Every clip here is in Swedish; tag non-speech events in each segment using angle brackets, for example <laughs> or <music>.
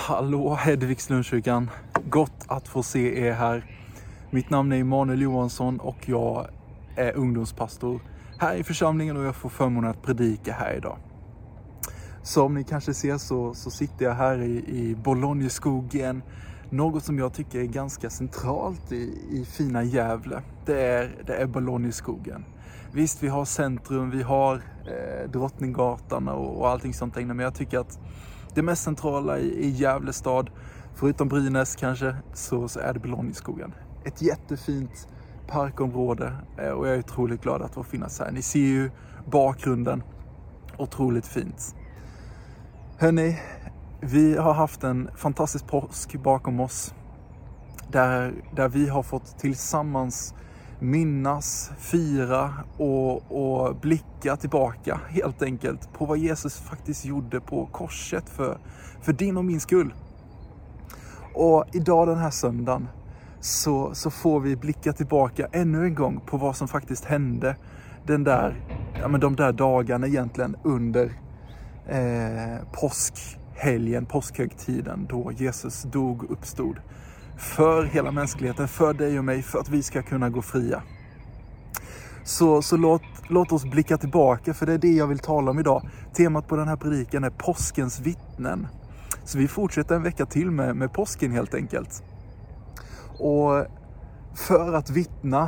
Hallå Hedvigslundskyrkan! Gott att få se er här. Mitt namn är Emanuel Johansson och jag är ungdomspastor här i församlingen och jag får förmånen att predika här idag. Som ni kanske ser så, så sitter jag här i, i Bologneskogen. Något som jag tycker är ganska centralt i, i fina Gävle. Det är, det är Bologneskogen. Visst, vi har centrum, vi har eh, Drottninggatan och, och allting sånt där men jag tycker att det mest centrala i, i Gävle stad, förutom Brynäs kanske, så, så är det Belongingskogen. Ett jättefint parkområde eh, och jag är otroligt glad att få finnas här. Ni ser ju bakgrunden, otroligt fint. Hörni, vi har haft en fantastisk påsk bakom oss. Där, där vi har fått tillsammans minnas, fira och, och blicka tillbaka helt enkelt på vad Jesus faktiskt gjorde på korset för, för din och min skull. Och idag den här söndagen så, så får vi blicka tillbaka ännu en gång på vad som faktiskt hände den där, ja, men de där dagarna egentligen under eh, påskhelgen, påskhögtiden då Jesus dog och uppstod för hela mänskligheten, för dig och mig, för att vi ska kunna gå fria. Så, så låt, låt oss blicka tillbaka, för det är det jag vill tala om idag. Temat på den här predikan är påskens vittnen. Så vi fortsätter en vecka till med, med påsken helt enkelt. Och för att vittna,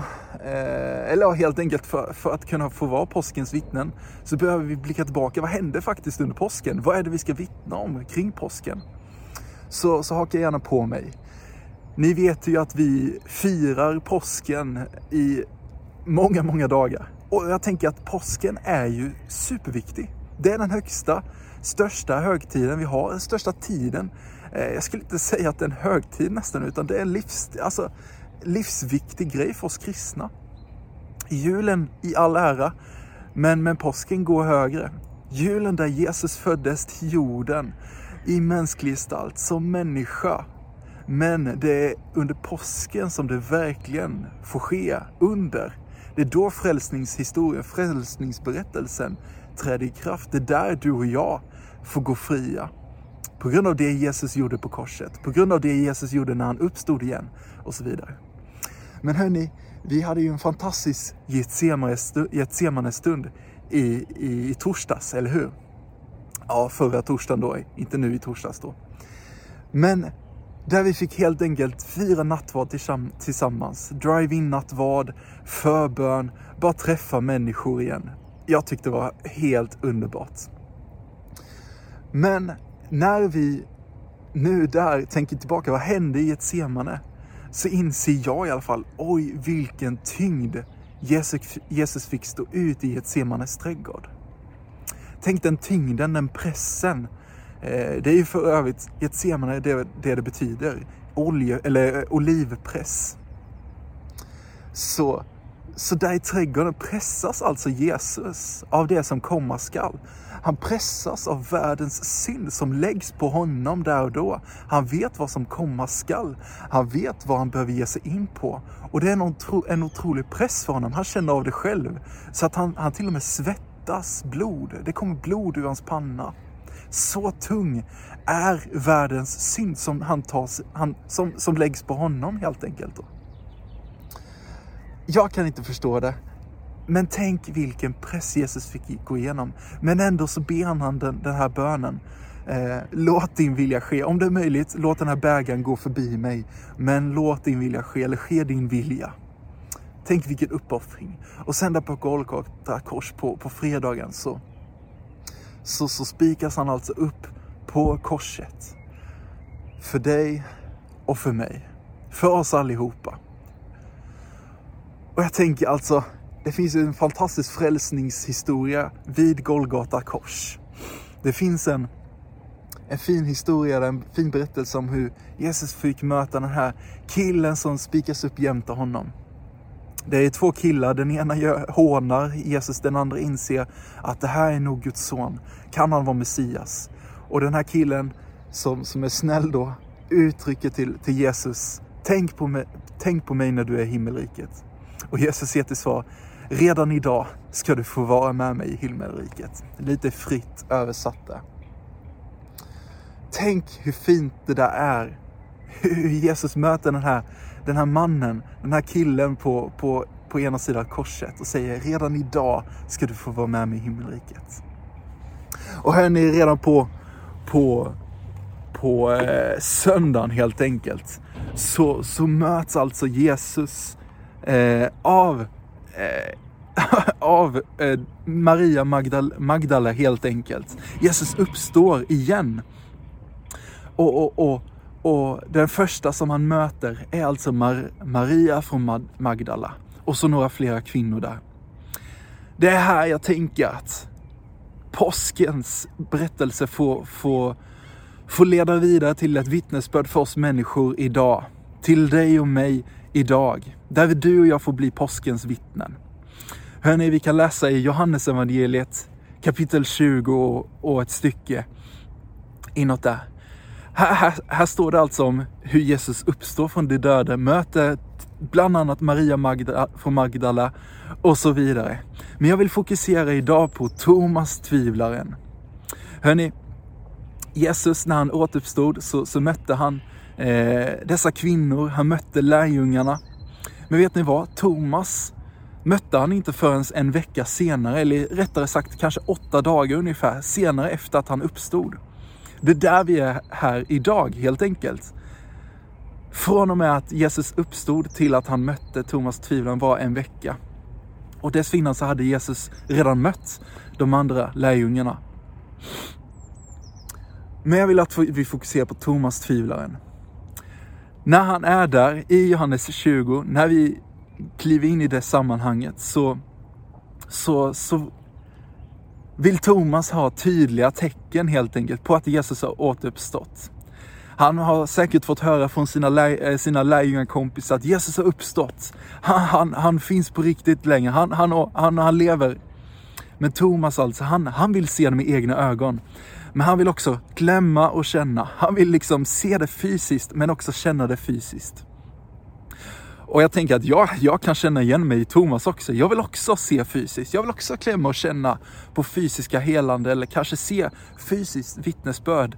eh, eller helt enkelt för, för, att kunna få vara påskens vittnen, så behöver vi blicka tillbaka. Vad hände faktiskt under påsken? Vad är det vi ska vittna om kring påsken? Så, så haka gärna på mig. Ni vet ju att vi firar påsken i många, många dagar. Och jag tänker att påsken är ju superviktig. Det är den högsta, största högtiden vi har, den största tiden. Eh, jag skulle inte säga att det är en högtid nästan, utan det är en livs, alltså, livsviktig grej för oss kristna. Julen i all ära, men, men påsken går högre. Julen där Jesus föddes till jorden i mänsklig gestalt som människa men det är under påsken som det verkligen får ske under. Det är då frälsningshistorien, frälsningsberättelsen träder i kraft. Det är där du och jag får gå fria. På grund av det Jesus gjorde på korset, på grund av det Jesus gjorde när han uppstod igen och så vidare. Men hörni, vi hade ju en fantastisk Getsemane-stund i, i, i torsdags, eller hur? Ja, förra torsdagen då, inte nu i torsdags då. Men där vi fick helt enkelt fira nattvard tillsammans. Drive-in nattvard, förbön, bara träffa människor igen. Jag tyckte det var helt underbart. Men när vi nu där tänker tillbaka, vad hände i ett semane? Så inser jag i alla fall, oj vilken tyngd Jesus, Jesus fick stå ut i ett semanes trädgård. Tänk den tyngden, den pressen Eh, det är ju för övrigt Getsemane det, det det betyder. Olje, eller eh, olivpress. Så, så där i trädgården pressas alltså Jesus av det som komma skall. Han pressas av världens synd som läggs på honom där och då. Han vet vad som komma skall. Han vet vad han behöver ge sig in på. Och det är en, otro, en otrolig press för honom. Han känner av det själv. Så att han, han till och med svettas blod. Det kommer blod ur hans panna. Så tung är världens synd som, han tas, han, som, som läggs på honom helt enkelt. Jag kan inte förstå det. Men tänk vilken press Jesus fick gå igenom. Men ändå så ber han den, den här bönen. Eh, låt din vilja ske. Om det är möjligt, låt den här bägaren gå förbi mig. Men låt din vilja ske, eller ske din vilja. Tänk vilken uppoffring. Och sen där på Golgata kors på, på fredagen så så, så spikas han alltså upp på korset. För dig och för mig. För oss allihopa. Och jag tänker alltså, det finns en fantastisk frälsningshistoria vid Golgata kors. Det finns en, en fin historia, en fin berättelse om hur Jesus fick möta den här killen som spikas upp jämte honom. Det är två killar, den ena hånar Jesus, den andra inser att det här är nog Guds son. Kan han vara Messias? Och den här killen som, som är snäll då uttrycker till, till Jesus, tänk på, mig, tänk på mig när du är i himmelriket. Och Jesus ger till svar, redan idag ska du få vara med mig i himmelriket. Lite fritt översatt där. Tänk hur fint det där är. Hur Jesus möter den här, den här mannen, den här killen på, på, på ena sidan korset och säger redan idag ska du få vara med mig i himmelriket. Och hörni, redan på, på, på eh, söndagen helt enkelt så, så möts alltså Jesus eh, av, eh, <laughs> av eh, Maria Magdal Magdala helt enkelt. Jesus uppstår igen. Och, och, och, och den första som han möter är alltså Mar Maria från Magdala och så några flera kvinnor där. Det är här jag tänker att påskens berättelse får, får, får leda vidare till ett vittnesbörd för oss människor idag. Till dig och mig idag. Där du och jag får bli påskens vittnen. Hörni, vi kan läsa i Johannesevangeliet kapitel 20 och ett stycke inåt där. Här, här, här, står det alltså om hur Jesus uppstår från de döda, möter bland annat Maria Magda, från Magdala och så vidare. Men jag vill fokusera idag på Thomas tvivlaren. Hörni, Jesus när han återuppstod så, så mötte han eh, dessa kvinnor, han mötte lärjungarna. Men vet ni vad? Thomas mötte han inte förrän en vecka senare, eller rättare sagt kanske åtta dagar ungefär senare efter att han uppstod. Det är där vi är här idag helt enkelt. Från och med att Jesus uppstod till att han mötte Thomas tvivlaren var en vecka. Och dessförinnan så hade Jesus redan mött de andra lärjungarna. Men jag vill att vi fokuserar på Thomas tvivlaren. När han är där i Johannes 20, när vi kliver in i det sammanhanget så, så, så vill Thomas ha tydliga tecken helt enkelt på att Jesus har återuppstått. Han har säkert fått höra från sina, lär, eh, sina lärjungakompisar att Jesus har uppstått. Han, han, han, finns på riktigt längre, han, han, han, han lever. Men Thomas alltså, han, han vill se det med egna ögon. Men han vill också klämma och känna. Han vill liksom se det fysiskt, men också känna det fysiskt. Och jag tänker att jag, jag kan känna igen mig i Thomas också. Jag vill också se fysiskt. Jag vill också klämma och känna på fysiska helande eller kanske se fysiskt vittnesbörd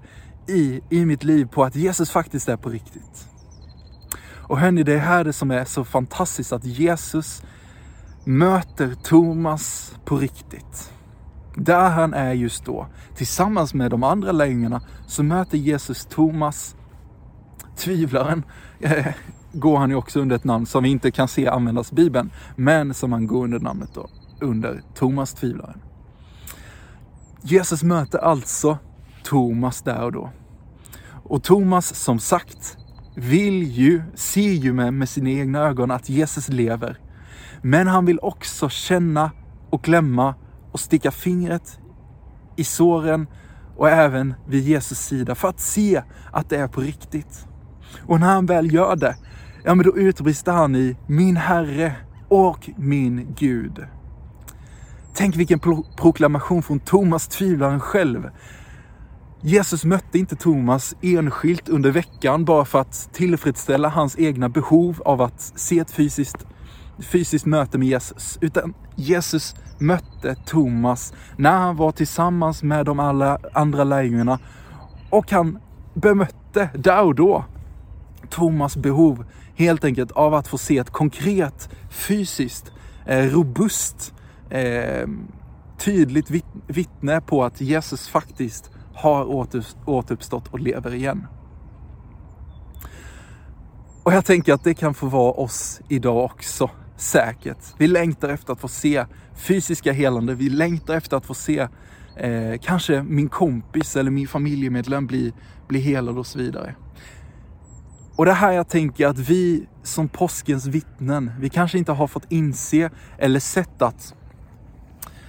i, i mitt liv på att Jesus faktiskt är på riktigt. Och hörni, det är här det som är så fantastiskt att Jesus möter Thomas på riktigt. Där han är just då, tillsammans med de andra lärjungarna, så möter Jesus Thomas, tvivlaren, eh, går han ju också under ett namn som vi inte kan se användas i Bibeln, men som han går under namnet då, under Thomas tvivlaren. Jesus möter alltså Thomas där och då. Och Thomas, som sagt, vill ju, ser ju med, med sina egna ögon att Jesus lever. Men han vill också känna och klämma och sticka fingret i såren och även vid Jesus sida för att se att det är på riktigt. Och när han väl gör det, ja men då utbrister han i min Herre och min Gud. Tänk vilken pro proklamation från Thomas tvivlaren själv. Jesus mötte inte Thomas enskilt under veckan bara för att tillfredsställa hans egna behov av att se ett fysiskt, fysiskt möte med Jesus. Utan Jesus mötte Thomas när han var tillsammans med de alla andra lärjungarna och han bemötte där och då Thomas behov helt enkelt av att få se ett konkret, fysiskt, eh, robust, eh, tydligt vittne på att Jesus faktiskt har återuppstått och lever igen. Och jag tänker att det kan få vara oss idag också, säkert. Vi längtar efter att få se fysiska helande. Vi längtar efter att få se eh, kanske min kompis eller min familjemedlem bli, bli helad och så vidare. Och det här jag tänker att vi som påskens vittnen, vi kanske inte har fått inse eller sett att,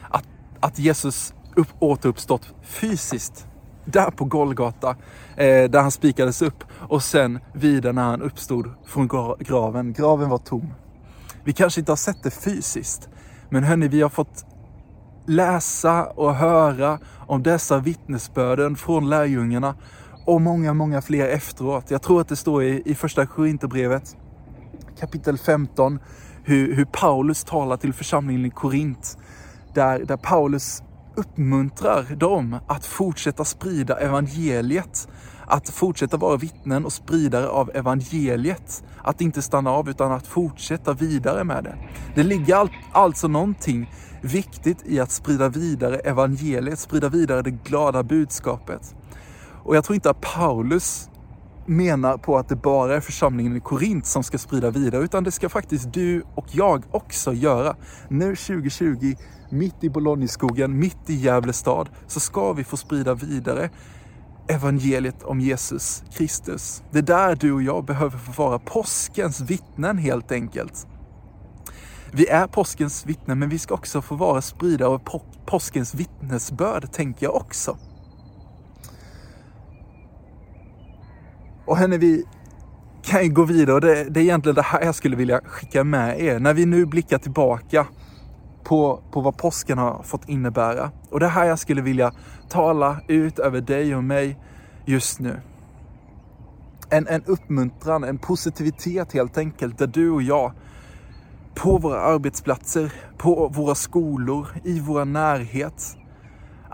att, att Jesus upp, återuppstått fysiskt där på Golgata, eh, där han spikades upp och sen vidare när han uppstod från graven. Graven var tom. Vi kanske inte har sett det fysiskt, men hörni, vi har fått läsa och höra om dessa vittnesbörden från lärjungarna och många, många fler efteråt. Jag tror att det står i, i första Korinthierbrevet kapitel 15 hur, hur Paulus talar till församlingen i Korint. Där, där Paulus uppmuntrar dem att fortsätta sprida evangeliet. Att fortsätta vara vittnen och spridare av evangeliet. Att inte stanna av utan att fortsätta vidare med det. Det ligger all, alltså någonting viktigt i att sprida vidare evangeliet, sprida vidare det glada budskapet. Och jag tror inte att Paulus menar på att det bara är församlingen i Korint som ska sprida vidare, utan det ska faktiskt du och jag också göra. Nu 2020, mitt i Bologneskogen, mitt i Gävle stad, så ska vi få sprida vidare evangeliet om Jesus Kristus. Det är där du och jag behöver få vara påskens vittnen helt enkelt. Vi är påskens vittnen, men vi ska också få vara spridare av påskens vittnesbörd, tänker jag också. Och hörni, vi kan ju gå vidare och det, det är egentligen det här jag skulle vilja skicka med er. När vi nu blickar tillbaka på, på vad påsken har fått innebära. Och det här jag skulle vilja tala ut över dig och mig just nu. En, en uppmuntran, en positivitet helt enkelt, där du och jag på våra arbetsplatser, på våra skolor, i vår närhet.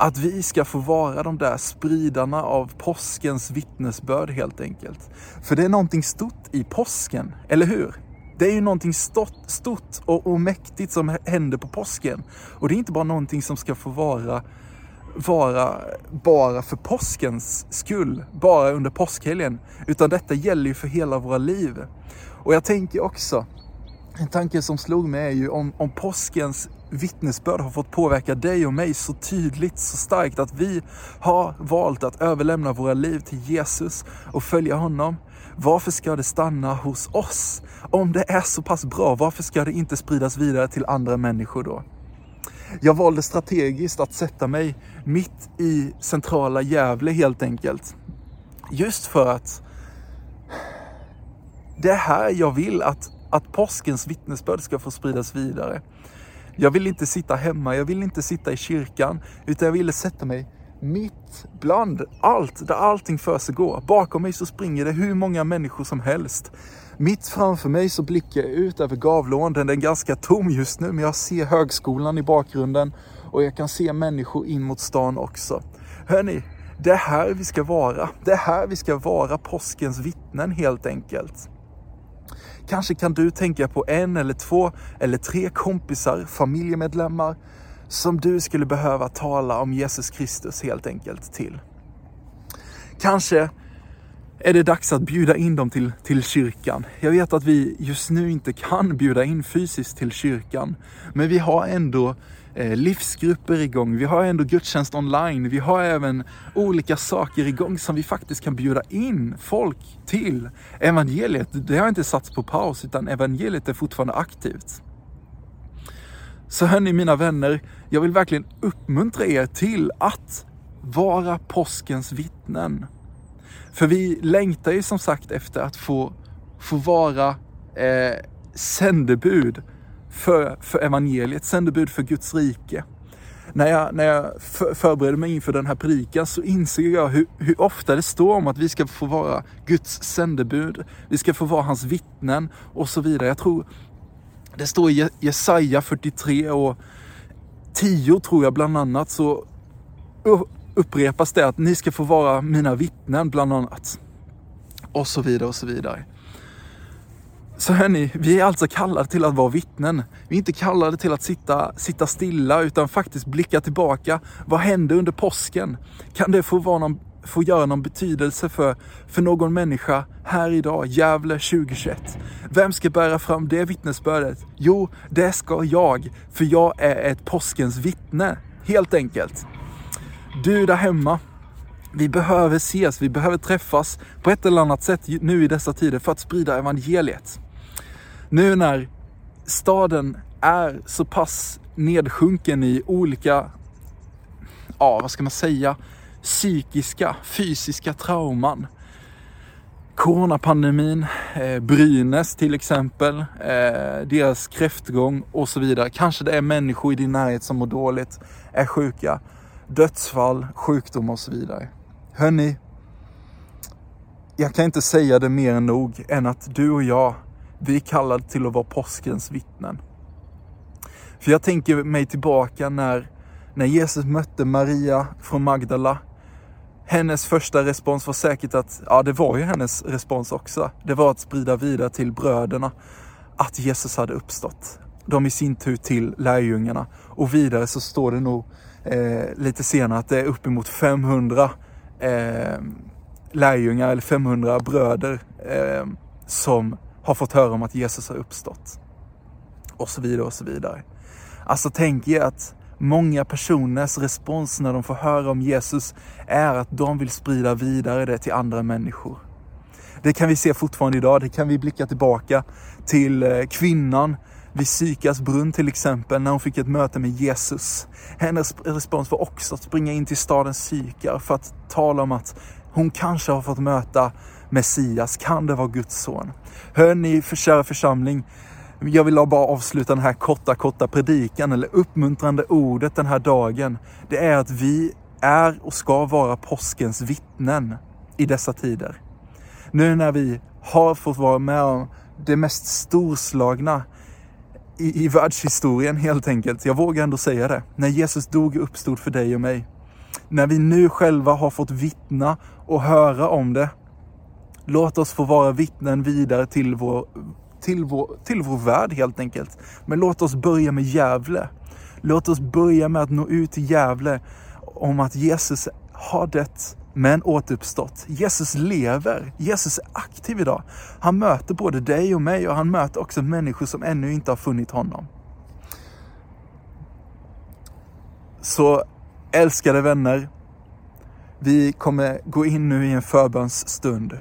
Att vi ska få vara de där spridarna av påskens vittnesbörd helt enkelt. För det är någonting stort i påsken, eller hur? Det är ju någonting stort, stort och, och mäktigt som händer på påsken. Och det är inte bara någonting som ska få vara vara bara för påskens skull, bara under påskhelgen, utan detta gäller ju för hela våra liv. Och jag tänker också, en tanke som slog mig är ju om, om påskens vittnesbörd har fått påverka dig och mig så tydligt, så starkt att vi har valt att överlämna våra liv till Jesus och följa honom. Varför ska det stanna hos oss? Om det är så pass bra, varför ska det inte spridas vidare till andra människor då? Jag valde strategiskt att sätta mig mitt i centrala Gävle helt enkelt. Just för att det är här jag vill att, att påskens vittnesbörd ska få spridas vidare. Jag vill inte sitta hemma, jag vill inte sitta i kyrkan, utan jag ville sätta mig mitt bland allt, där allting för sig går. Bakom mig så springer det hur många människor som helst. Mitt framför mig så blickar jag ut över Gavlån. Den är ganska tom just nu, men jag ser högskolan i bakgrunden och jag kan se människor in mot stan också. Hörni, det är här vi ska vara. Det är här vi ska vara påskens vittnen helt enkelt. Kanske kan du tänka på en eller två eller tre kompisar, familjemedlemmar som du skulle behöva tala om Jesus Kristus helt enkelt till. Kanske är det dags att bjuda in dem till, till kyrkan. Jag vet att vi just nu inte kan bjuda in fysiskt till kyrkan, men vi har ändå Eh, livsgrupper igång. Vi har ändå gudstjänst online. Vi har även olika saker igång som vi faktiskt kan bjuda in folk till. Evangeliet, det har inte satts på paus, utan evangeliet är fortfarande aktivt. Så hörni mina vänner, jag vill verkligen uppmuntra er till att vara påskens vittnen. För vi längtar ju som sagt efter att få, få vara eh, sändebud för, för evangeliet, sändebud för Guds rike. När jag, när jag för, förberedde mig inför den här predikan så inser jag hur, hur ofta det står om att vi ska få vara Guds sändebud, vi ska få vara hans vittnen och så vidare. Jag tror det står i Jesaja 43 och 10 tror jag bland annat så upprepas det att ni ska få vara mina vittnen bland annat. Och så vidare och så vidare. Så hörni, vi är alltså kallade till att vara vittnen. Vi är inte kallade till att sitta, sitta stilla utan faktiskt blicka tillbaka. Vad hände under påsken? Kan det få, vara någon, få göra någon betydelse för, för någon människa här idag, Gävle 2021? Vem ska bära fram det vittnesbördet? Jo, det ska jag, för jag är ett påskens vittne, helt enkelt. Du där hemma, vi behöver ses, vi behöver träffas på ett eller annat sätt nu i dessa tider för att sprida evangeliet. Nu när staden är så pass nedsjunken i olika, ja vad ska man säga, psykiska, fysiska trauman. Coronapandemin, eh, Brynäs till exempel, eh, deras kräftgång och så vidare. Kanske det är människor i din närhet som mår dåligt, är sjuka dödsfall, sjukdom och så vidare. Hörni, jag kan inte säga det mer än nog än att du och jag, vi är kallade till att vara påskens vittnen. För jag tänker mig tillbaka när, När Jesus mötte Maria från Magdala, hennes första respons var säkert att, ja det var ju hennes respons också. Det var att sprida vidare till bröderna att Jesus hade uppstått. De i sin tur till lärjungarna. Och vidare så står det nog eh, lite senare att det är uppemot 500 eh, lärjungar eller 500 bröder eh, som har fått höra om att Jesus har uppstått. Och så vidare och så vidare. Alltså tänk er att många personers respons när de får höra om Jesus är att de vill sprida vidare det till andra människor. Det kan vi se fortfarande idag. Det kan vi blicka tillbaka till eh, kvinnan vid Sykas brunn till exempel, när hon fick ett möte med Jesus. Hennes respons var också att springa in till staden Sykar för att tala om att hon kanske har fått möta Messias. Kan det vara Guds son? Hör ni, för kära församling, jag vill bara avsluta den här korta, korta predikan eller uppmuntrande ordet den här dagen. Det är att vi är och ska vara påskens vittnen i dessa tider. Nu när vi har fått vara med om det mest storslagna i, i världshistorien helt enkelt. Jag vågar ändå säga det. När Jesus dog och uppstod för dig och mig. När vi nu själva har fått vittna och höra om det. Låt oss få vara vittnen vidare till vår, till vår, till vår värld helt enkelt. Men låt oss börja med Gävle. Låt oss börja med att nå ut till Gävle om att Jesus har dött men återuppstått. Jesus lever. Jesus är aktiv idag. Han möter både dig och mig och han möter också människor som ännu inte har funnit honom. Så älskade vänner, vi kommer gå in nu i en förbönsstund.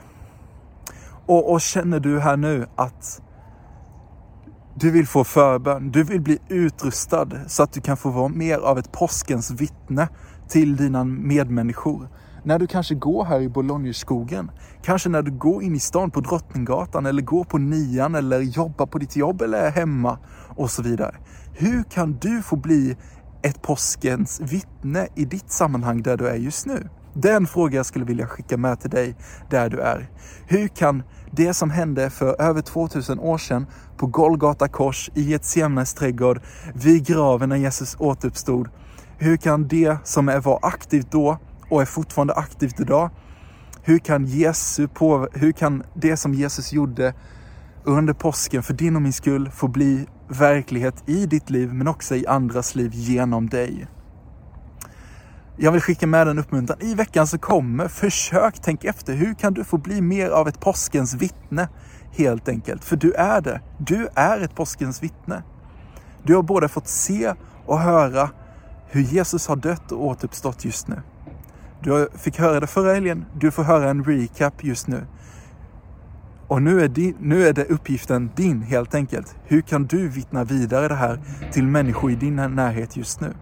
Och, och känner du här nu att du vill få förbön, du vill bli utrustad så att du kan få vara mer av ett påskens vittne till dina medmänniskor när du kanske går här i Bologneskogen, kanske när du går in i stan på Drottninggatan eller går på nian eller jobbar på ditt jobb eller är hemma och så vidare. Hur kan du få bli ett påskens vittne i ditt sammanhang där du är just nu? Den fråga jag skulle vilja skicka med till dig där du är. Hur kan det som hände för över 2000 år sedan på Golgata kors i ett Semnes trädgård vid graven när Jesus återuppstod. Hur kan det som var aktivt då och är fortfarande aktivt idag. Hur kan, Jesu på, hur kan det som Jesus gjorde under påsken för din och min skull få bli verklighet i ditt liv men också i andras liv genom dig? Jag vill skicka med en uppmuntran. I veckan som kommer, försök tänk efter. Hur kan du få bli mer av ett påskens vittne? Helt enkelt. För du är det. Du är ett påskens vittne. Du har både fått se och höra hur Jesus har dött och återuppstått just nu. Du fick höra det förra helgen, du får höra en recap just nu. Och nu är, din, nu är det uppgiften din helt enkelt. Hur kan du vittna vidare det här till människor i din närhet just nu?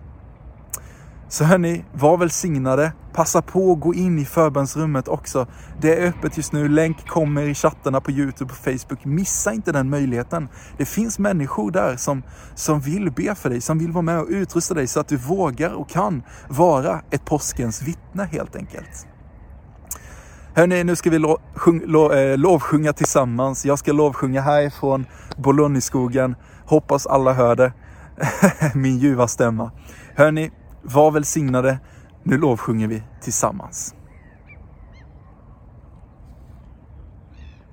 Så hörni, var välsignade. Passa på att gå in i förbönsrummet också. Det är öppet just nu. Länk kommer i chattarna på Youtube och Facebook. Missa inte den möjligheten. Det finns människor där som, som vill be för dig, som vill vara med och utrusta dig så att du vågar och kan vara ett påskens vittne helt enkelt. Hörni, nu ska vi lo, sjung, lo, eh, lovsjunga tillsammans. Jag ska lovsjunga härifrån Bologneskogen. Hoppas alla hör det. <laughs> Min ljuva stämma. Hörni, var välsignade. Nu lovsjunger vi tillsammans.